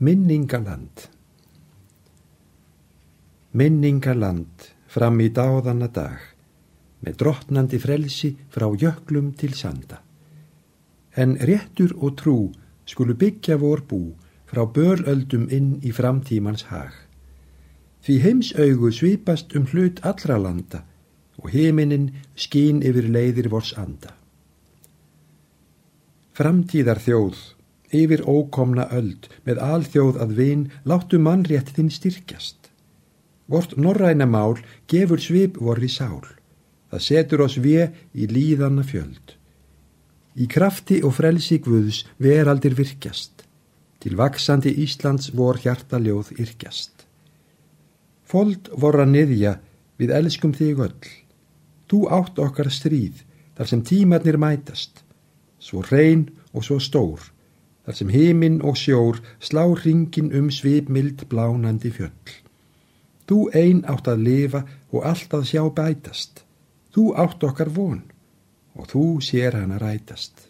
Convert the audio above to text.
Minningaland Minningaland fram í dáðanna dag með drottnandi frelsi frá jöklum til sanda. En réttur og trú skulu byggja vor bú frá böröldum inn í framtímans hag. Því heimsaugu svipast um hlut allra landa og heiminin skín yfir leiðir vors anda. Framtíðar þjóð, yfir ókomna öld, með alþjóð að vin, láttu mannrétt þinn styrkjast. Vort norræna mál gefur svip vorri sál. Það setur oss við í líðanna fjöld. Í krafti og frelsi Guðs veraldir virkjast. Til vaksandi Íslands vor hjartaljóð yrkjast. Fold vorra niðja við elskum þig öll. Þú átt okkar stríð þar sem tímarnir mætast svo reyn og svo stór, þar sem heiminn og sjór slá ringin um svipmild blánandi fjöll. Þú ein átt að lifa og allt að sjá bætast. Þú átt okkar von og þú sér hana rætast.